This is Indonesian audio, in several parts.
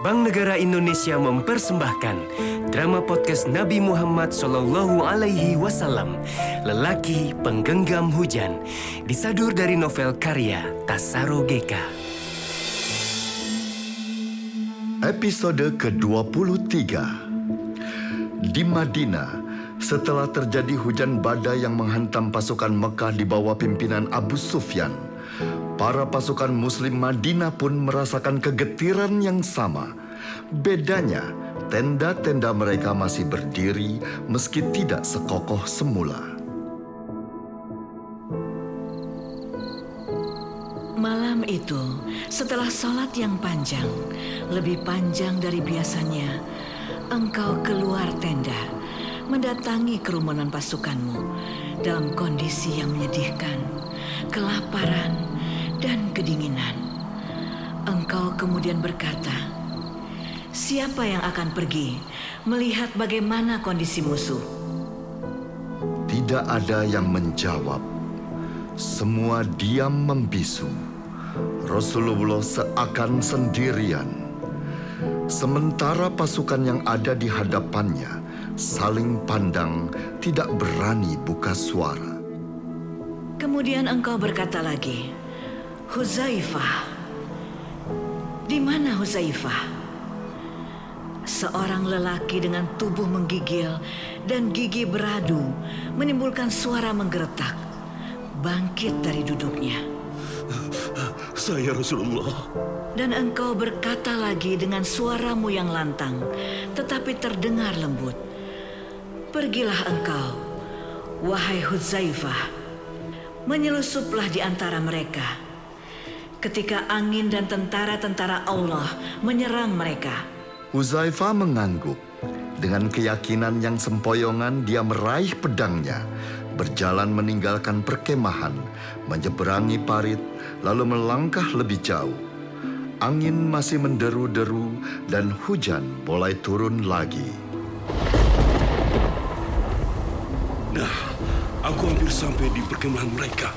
Bank Negara Indonesia mempersembahkan drama podcast Nabi Muhammad Sallallahu Alaihi Wasallam, Lelaki Penggenggam Hujan, disadur dari novel karya Tasaro Geka. Episode ke-23 Di Madinah, setelah terjadi hujan badai yang menghantam pasukan Mekah di bawah pimpinan Abu Sufyan, para pasukan muslim Madinah pun merasakan kegetiran yang sama. Bedanya, tenda-tenda mereka masih berdiri meski tidak sekokoh semula. Malam itu, setelah sholat yang panjang, lebih panjang dari biasanya, engkau keluar tenda, mendatangi kerumunan pasukanmu dalam kondisi yang menyedihkan, kelaparan, dan kedinginan. Engkau kemudian berkata, "Siapa yang akan pergi melihat bagaimana kondisi musuh?" Tidak ada yang menjawab. Semua diam membisu. Rasulullah seakan sendirian. Sementara pasukan yang ada di hadapannya saling pandang, tidak berani buka suara. Kemudian engkau berkata lagi, Huzaifah. Di mana Huzaifah? Seorang lelaki dengan tubuh menggigil dan gigi beradu menimbulkan suara menggeretak. Bangkit dari duduknya. Saya Rasulullah. Dan engkau berkata lagi dengan suaramu yang lantang, tetapi terdengar lembut. Pergilah engkau, wahai Huzaifah. Menyelusuplah di antara mereka. Ketika angin dan tentara-tentara Allah menyerang mereka. Huzaifah mengangguk. Dengan keyakinan yang sempoyongan dia meraih pedangnya, berjalan meninggalkan perkemahan, menyeberangi parit, lalu melangkah lebih jauh. Angin masih menderu-deru dan hujan mulai turun lagi. Nah, aku hampir sampai di perkemahan mereka.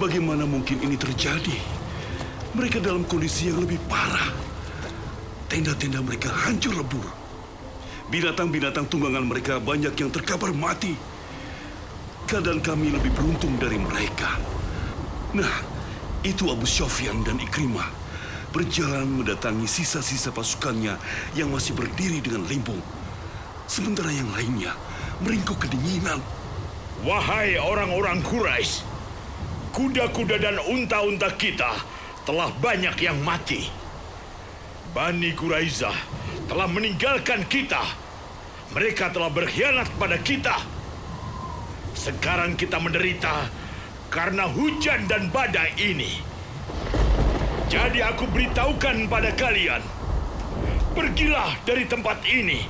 Bagaimana mungkin ini terjadi? Mereka dalam kondisi yang lebih parah. Tenda-tenda mereka hancur lebur. Binatang-binatang tunggangan mereka banyak yang terkapar mati. Keadaan kami lebih beruntung dari mereka. Nah, itu Abu Sofyan dan Ikrimah berjalan mendatangi sisa-sisa pasukannya yang masih berdiri dengan limbung. Sementara yang lainnya meringkuk kedinginan. Wahai orang-orang Quraisy, kuda-kuda dan unta-unta kita telah banyak yang mati. Bani Quraizah telah meninggalkan kita. Mereka telah berkhianat pada kita. Sekarang kita menderita karena hujan dan badai ini. Jadi aku beritahukan pada kalian, pergilah dari tempat ini,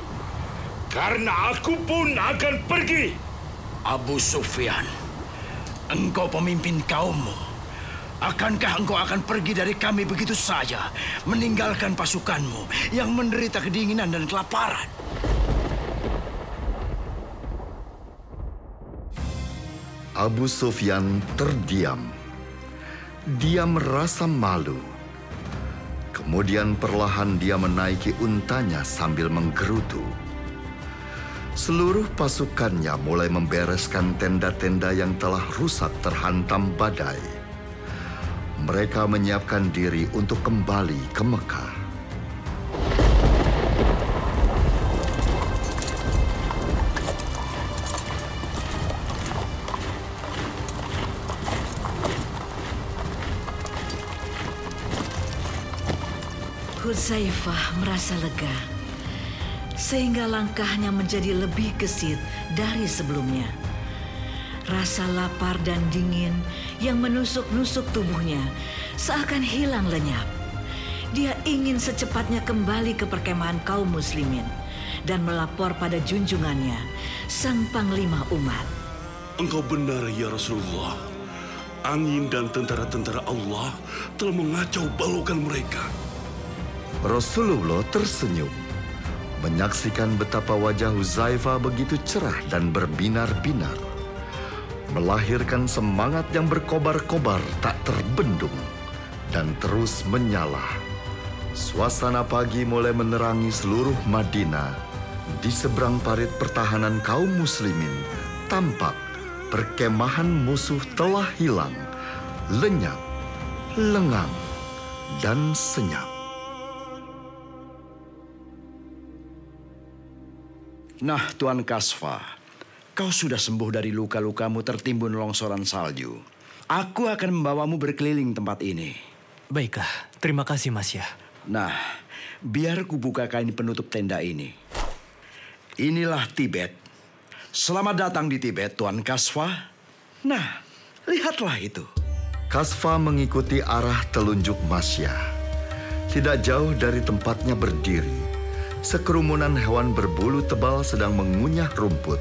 karena aku pun akan pergi. Abu Sufyan, engkau pemimpin kaummu. Akankah engkau akan pergi dari kami begitu saja, meninggalkan pasukanmu yang menderita kedinginan dan kelaparan? Abu Sufyan terdiam. Dia merasa malu. Kemudian perlahan dia menaiki untanya sambil menggerutu. Seluruh pasukannya mulai membereskan tenda-tenda yang telah rusak terhantam badai. Mereka menyiapkan diri untuk kembali ke Mekah. Huzaifah merasa lega, sehingga langkahnya menjadi lebih gesit dari sebelumnya. Rasa lapar dan dingin yang menusuk-nusuk tubuhnya seakan hilang lenyap. Dia ingin secepatnya kembali ke perkemahan kaum muslimin dan melapor pada junjungannya, sang panglima umat. Engkau benar ya Rasulullah. Angin dan tentara-tentara Allah telah mengacau balukan mereka. Rasulullah tersenyum. Menyaksikan betapa wajah Huzaifah begitu cerah dan berbinar-binar. melahirkan semangat yang berkobar-kobar tak terbendung dan terus menyala. Suasana pagi mulai menerangi seluruh Madinah. Di seberang parit pertahanan kaum muslimin, tampak perkemahan musuh telah hilang, lenyap, lengang, dan senyap. Nah, Tuan Kasva, kau sudah sembuh dari luka-lukamu tertimbun longsoran salju. Aku akan membawamu berkeliling tempat ini. Baiklah, terima kasih Mas ya. Nah, biar ku buka kain penutup tenda ini. Inilah Tibet. Selamat datang di Tibet, Tuan Kasva. Nah, lihatlah itu. Kasva mengikuti arah telunjuk Masya. Tidak jauh dari tempatnya berdiri, sekerumunan hewan berbulu tebal sedang mengunyah rumput.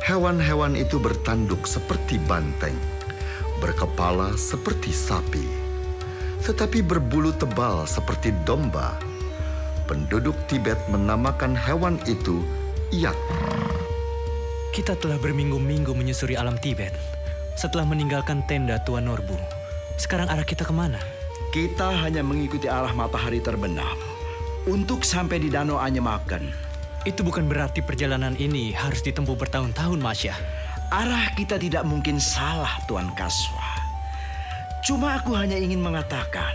Hewan-hewan itu bertanduk seperti banteng, berkepala seperti sapi, tetapi berbulu tebal seperti domba. Penduduk Tibet menamakan hewan itu yak. Kita telah berminggu-minggu menyusuri alam Tibet. Setelah meninggalkan tenda Tuan Norbu, sekarang arah kita ke mana? Kita hanya mengikuti arah matahari terbenam untuk sampai di Danau Anyemaken. Itu bukan berarti perjalanan ini harus ditempuh bertahun-tahun, Masya. Arah kita tidak mungkin salah, Tuan Kaswa. Cuma aku hanya ingin mengatakan,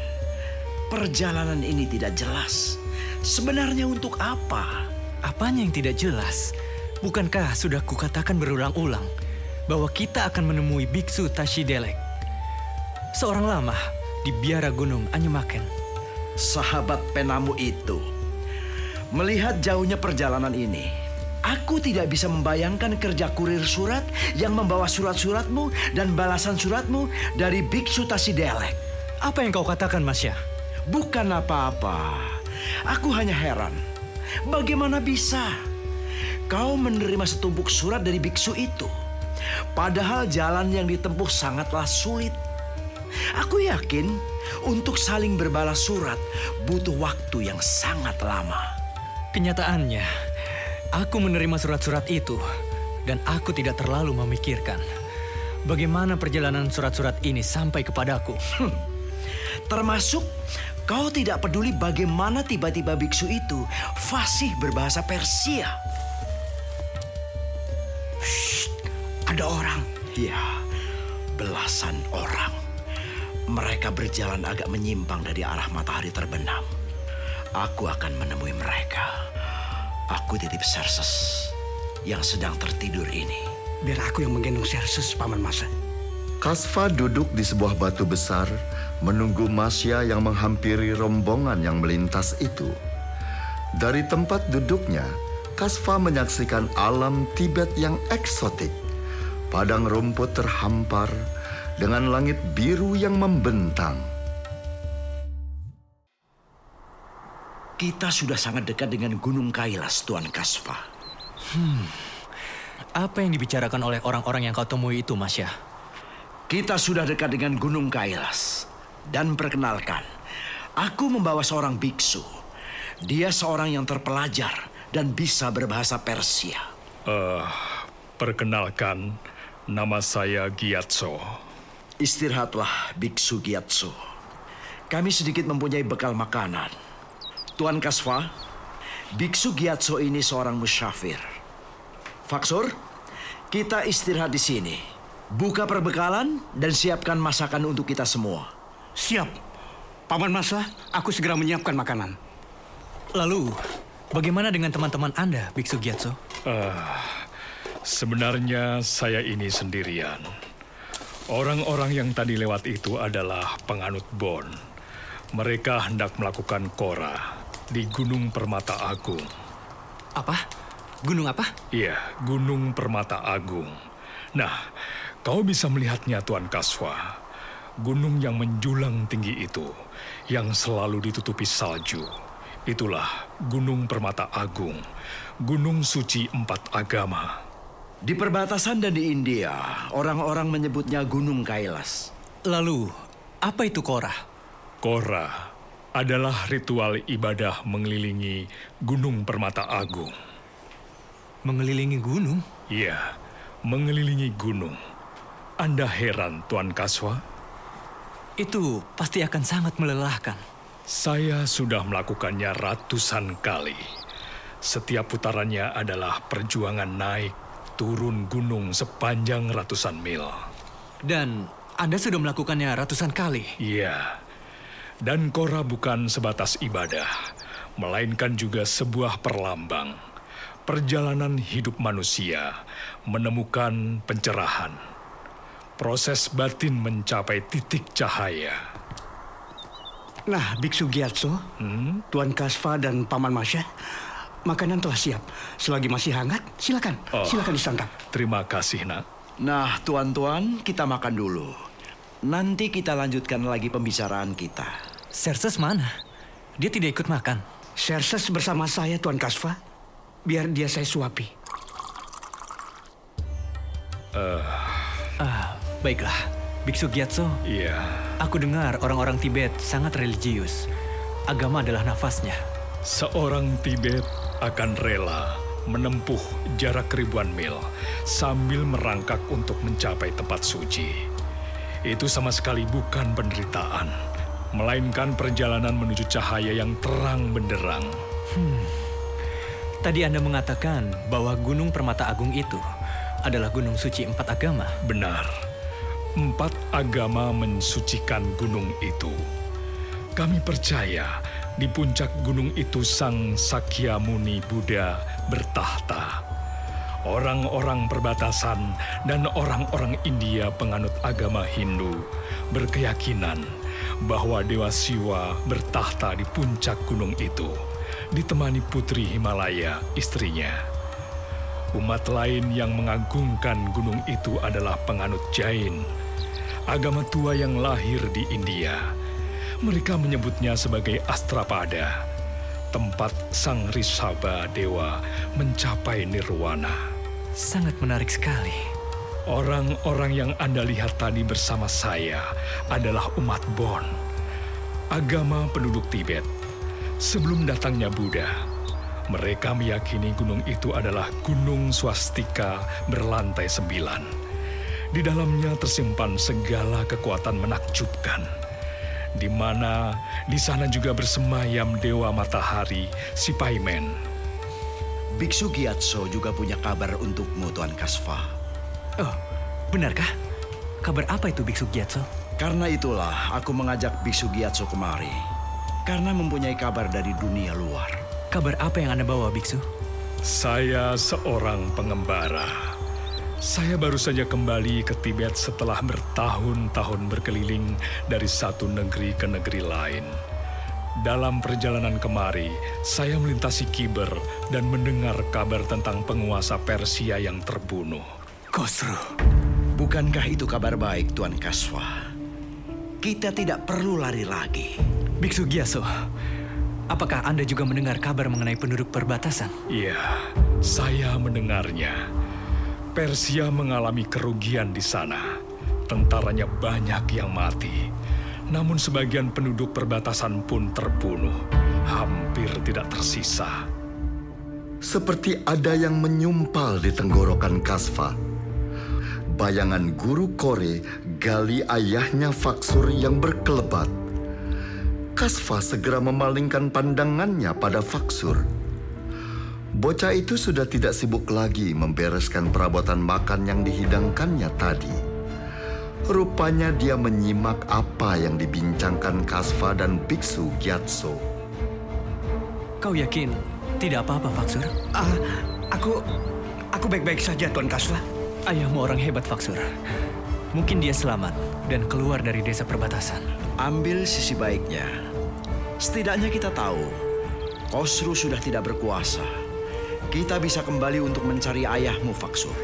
perjalanan ini tidak jelas. Sebenarnya untuk apa? Apanya yang tidak jelas? Bukankah sudah kukatakan berulang-ulang bahwa kita akan menemui Biksu Tashidelek? Seorang lama di biara gunung Anyemaken. Sahabat penamu itu, melihat jauhnya perjalanan ini, aku tidak bisa membayangkan kerja kurir surat yang membawa surat-suratmu dan balasan suratmu dari Biksu Tashidelek. Apa yang kau katakan, Masya? Bukan apa-apa. Aku hanya heran. Bagaimana bisa kau menerima setumpuk surat dari biksu itu? Padahal jalan yang ditempuh sangatlah sulit. Aku yakin untuk saling berbalas surat butuh waktu yang sangat lama. Kenyataannya, aku menerima surat-surat itu dan aku tidak terlalu memikirkan bagaimana perjalanan surat-surat ini sampai kepadaku. Termasuk kau tidak peduli bagaimana tiba-tiba biksu itu fasih berbahasa Persia. Shh, ada orang. Ya, belasan orang. Mereka berjalan agak menyimpang dari arah matahari terbenam. Aku akan menemui mereka. Aku titip Serses yang sedang tertidur ini. Biar aku yang menggendong Serses, Paman Masa. Kasva duduk di sebuah batu besar menunggu Masya yang menghampiri rombongan yang melintas itu. Dari tempat duduknya, Kasva menyaksikan alam Tibet yang eksotik. Padang rumput terhampar dengan langit biru yang membentang. Kita sudah sangat dekat dengan Gunung Kailas, Tuan Kasva. Apa yang dibicarakan oleh orang-orang yang kau temui itu, Masya? Kita sudah dekat dengan Gunung Kailas. Dan perkenalkan, aku membawa seorang biksu. Dia seorang yang terpelajar dan bisa berbahasa Persia. Eh, perkenalkan, nama saya Giatso. Istirahatlah, Biksu Gyatso. Kami sedikit mempunyai bekal makanan. Tuan Kasva, Biksu Gyatso ini seorang musyafir. Faksur, kita istirahat di sini. Buka perbekalan dan siapkan masakan untuk kita semua. Siap. Paman Masa, aku segera menyiapkan makanan. Lalu, bagaimana dengan teman-teman Anda, Biksu Gyatso? Sebenarnya saya ini sendirian. Orang-orang yang tadi lewat itu adalah penganut Bon. Mereka hendak melakukan kora di Gunung Permata Agung. Apa? Gunung apa? Iya, Gunung Permata Agung. Nah, kau bisa melihatnya Tuan Kaswa. Gunung yang menjulang tinggi itu, yang selalu ditutupi salju. Itulah Gunung Permata Agung, Gunung Suci Empat Agama. Di perbatasan dan di India, orang-orang menyebutnya Gunung Kailas. Lalu, apa itu Korah? Kora adalah ritual ibadah mengelilingi Gunung Permata Agung. Mengelilingi gunung? Iya, mengelilingi gunung. Anda heran, Tuan Kaswa? Itu pasti akan sangat melelahkan. Saya sudah melakukannya ratusan kali. Setiap putarannya adalah perjuangan naik turun gunung sepanjang ratusan mil. Dan Anda sudah melakukannya ratusan kali. Iya. Dan Kora bukan sebatas ibadah, melainkan juga sebuah perlambang. Perjalanan hidup manusia menemukan pencerahan. Proses batin mencapai titik cahaya. Nah, Biksu Gyatso, Tuan Kasva dan Paman Masya, makanan telah siap. Selagi masih hangat, silakan, Oh. silakan disantap. Terima kasih, nak. Nah, tuan-tuan, kita makan dulu. Nanti kita lanjutkan lagi pembicaraan kita. Serses mana? Dia tidak ikut makan. Serses bersama saya, Tuan Kasva. Biar dia saya suapi. Ah, baiklah. Biksu Gyatso, Iya, aku dengar orang-orang Tibet sangat religius. Agama adalah nafasnya. seorang Tibet akan rela menempuh jarak ribuan mil sambil merangkak untuk mencapai tempat suci. Itu sama sekali bukan penderitaan, melainkan perjalanan menuju cahaya yang terang benderang. Tadi Anda mengatakan bahwa Gunung Permata Agung itu adalah gunung suci empat agama. Benar, empat agama mensucikan gunung itu. Kami percaya di puncak gunung itu Sang Sakyamuni Buddha bertahta. Orang-orang perbatasan dan orang-orang India penganut agama Hindu berkeyakinan bahwa Dewa Siwa bertahta di puncak gunung itu, ditemani putri Himalaya, istrinya. Umat lain yang mengagungkan gunung itu adalah penganut Jain, agama tua yang lahir di India. Mereka menyebutnya sebagai Astrapada, tempat Sang Rishabha Dewa mencapai nirwana. Sangat menarik sekali. Orang-orang yang Anda lihat tadi bersama saya adalah umat Bon, agama penduduk Tibet. Sebelum datangnya Buddha, mereka meyakini gunung itu adalah gunung swastika berlantai sembilan. Di dalamnya tersimpan segala kekuatan menakjubkan. Di mana di sana juga bersemayam Dewa Matahari, si Paimen. Biksu Gyatso juga punya kabar untukmu, Tuan Kasva. Oh, benarkah? Kabar apa itu Biksu Gyatso? Karena itulah aku mengajak Biksu Gyatso kemari. Karena mempunyai kabar dari dunia luar. Kabar apa yang Anda bawa, Biksu? Saya seorang pengembara. Saya baru saja kembali ke Tibet setelah bertahun-tahun berkeliling dari satu negeri ke negeri lain. Dalam perjalanan kemari, saya melintasi Kiber dan mendengar kabar tentang penguasa Persia yang terbunuh. Khosrow. Bukankah itu kabar baik, Tuan Kaswa? Kita tidak perlu lari lagi. Biksu Gyatso, apakah Anda juga mendengar kabar mengenai penduduk perbatasan? Iya, saya mendengarnya. Persia mengalami kerugian di sana. Tentaranya banyak yang mati. Namun sebagian penduduk perbatasan pun terbunuh. Hampir tidak tersisa. Seperti ada yang menyumpal di tenggorokan Kasva. Bayangan guru Kore gali ayahnya Faksur yang berkelebat. Kasva segera memalingkan pandangannya pada Faksur. Bocah itu sudah tidak sibuk lagi membereskan perabotan makan yang dihidangkannya tadi. Rupanya dia menyimak apa yang dibincangkan Kasva dan Biksu Gyatso. Kau yakin tidak apa-apa, Faksur? Ah, aku, aku baik-baik saja, Tuan Kasva. Ayahmu orang hebat, Faksur. Mungkin dia selamat dan keluar dari desa perbatasan. Ambil sisi baiknya. Setidaknya kita tahu, Kosru sudah tidak berkuasa. Kita bisa kembali untuk mencari ayahmu, Faksur.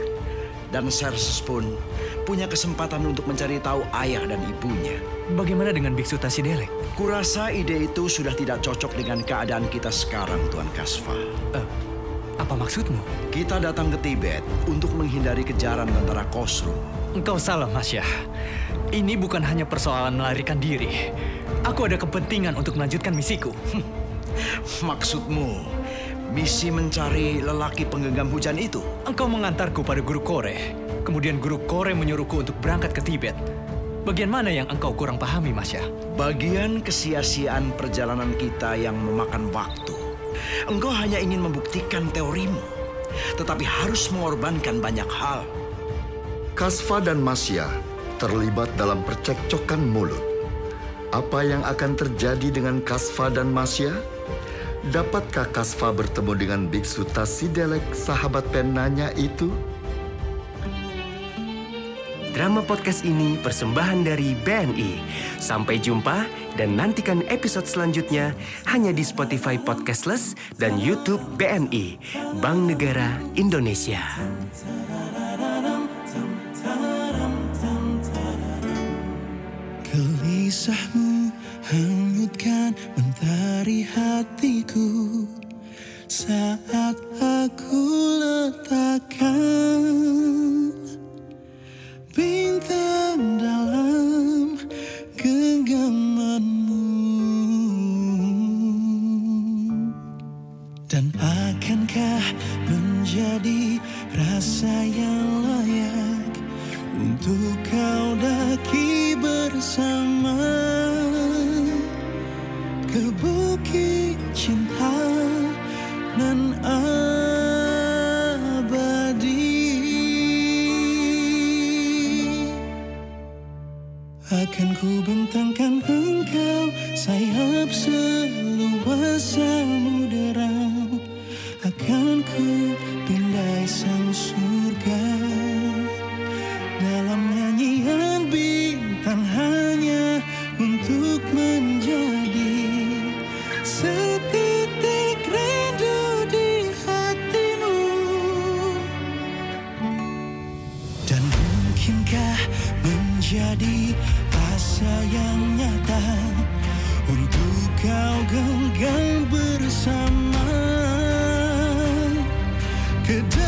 Dan Serses pun punya kesempatan untuk mencari tahu ayah dan ibunya. Bagaimana dengan Biksu Tasidelek? Kurasa ide itu sudah tidak cocok dengan keadaan kita sekarang, Tuan Kasva. Eh, apa maksudmu? Kita datang ke Tibet untuk menghindari kejaran tentara Kosru. Engkau salah, Mas Syah. Ini bukan hanya persoalan melarikan diri. Aku ada kepentingan untuk melanjutkan misiku. Maksudmu, misi mencari lelaki penggenggam hujan itu? Engkau mengantarku pada guru Kore. Kemudian guru Kore menyuruhku untuk berangkat ke Tibet. Bagian mana yang engkau kurang pahami, Masya? Bagian kesia-siaan perjalanan kita yang memakan waktu. Engkau hanya ingin membuktikan teorimu, tetapi harus mengorbankan banyak hal. Kasfa dan Masya terlibat dalam percekcokan mulut. Apa yang akan terjadi dengan Kasfa dan Masya? Dapatkah Kasfa bertemu dengan Biksu Tasidelek, sahabat penanya itu? Drama podcast ini persembahan dari BNI. Sampai jumpa dan nantikan episode selanjutnya hanya di Spotify Podcastless dan YouTube BNI, Bank Negara Indonesia. Gelisahmu hanyutkan mentari Saat akan ku bentangkan engkau sayap seluas samudera. Akan ku pindai sang bersama Ke dalam kisah